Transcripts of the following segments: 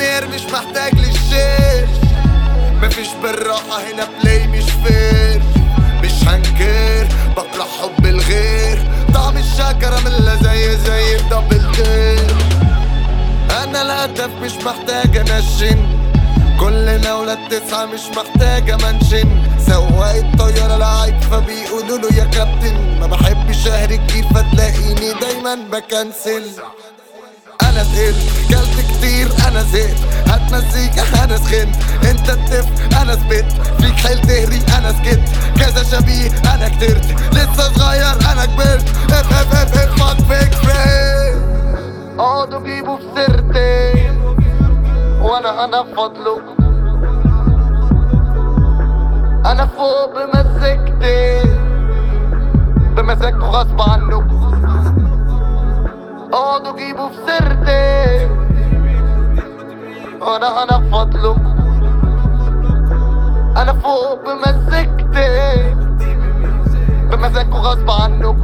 بسنير مش محتاج للشيش مفيش بالراحة هنا بلاي مش فير مش هنكر بكره حب الغير. طعم الشجرة من زي زي الدبل دير. أنا الهدف مش محتاج أنشن. كلنا ولاد تسعة مش محتاجة منشن سواق الطيارة لعيب فبيقولوا له يا كابتن. ما بحبش اهري كتير فتلاقيني دايما بكنسل. أنا تقل. كلت كتير أنا زهقت. هات مزيكا أنا سخنت. أنت التف أنا سبت. فيك حيل تهري أنا سكت. كذا شبيه أنا كترت. لسه صغير أنا كبرت. F F F F fuck fake friend اقعدوا جيبوا في سيرتي. وأنا أنا بفضله أنا فوق بمزجتي بمزاجته غصب عنه اقعدوا جيبوا في سيرتي وأنا أنا بفضله أنا فوق بمزجتي بمزاجه غصب عنه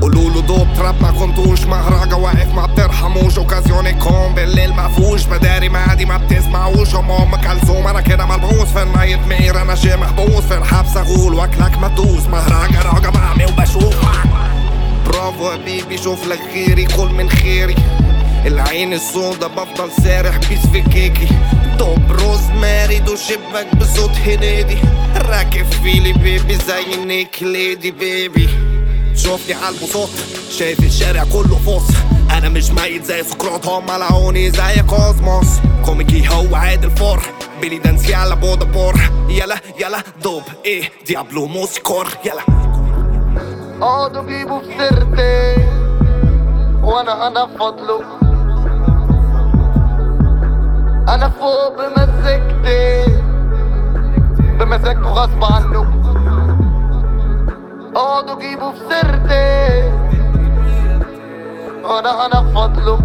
قولوا له دوب تراب ما كنتوش مهرجة واقف ما بترحموش اوكازيونكم بالليل مفهوش مداري معادي ما بتسمعوش ام ام كلثوم أنا كده ملبوس في النايت مير أنا شي محبوس في الحبس اغول واكلك برافو يا بيبي شوف لك غيري كل من خيري. العين السودا بفضل سارح بيس في كيكي. دوب روزماري دو شبك بصوت هنيدي. راكب فيلي بيبي زي نيك ليدي بيبي. شوفني على البساط شايف الشارع كله فص أنا مش ميت زي سقراط هم لعوني زي كوزموس. كوميكي هو عادل فور. بيلي دانسي على بودا بور. يلا يلا دوب إيه؟ ديابلو موسيكور يلا. اقعدوا جيبوا في سيرتي وأنا أنا بفضله أنا فوق بمزجتي بمزاجته غصب عنه اقعدوا جيبوا في سيرتي وأنا أنا بفضله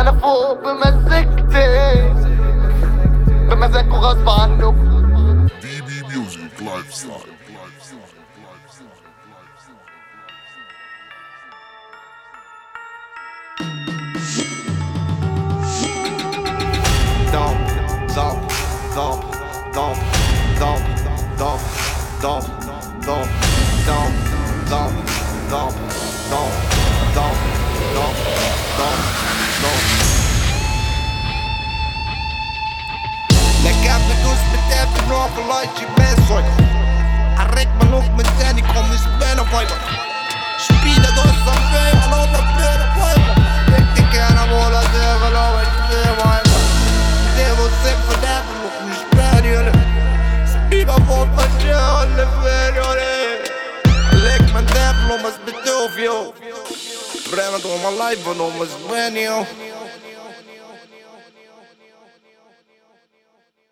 أنا فوق بمزجتي بمزاجه غصب عنه DB Music Lifestyle. Dans, dans, dans, dans, dans, dans, dans, dans. But I haven't my life, but no much brand.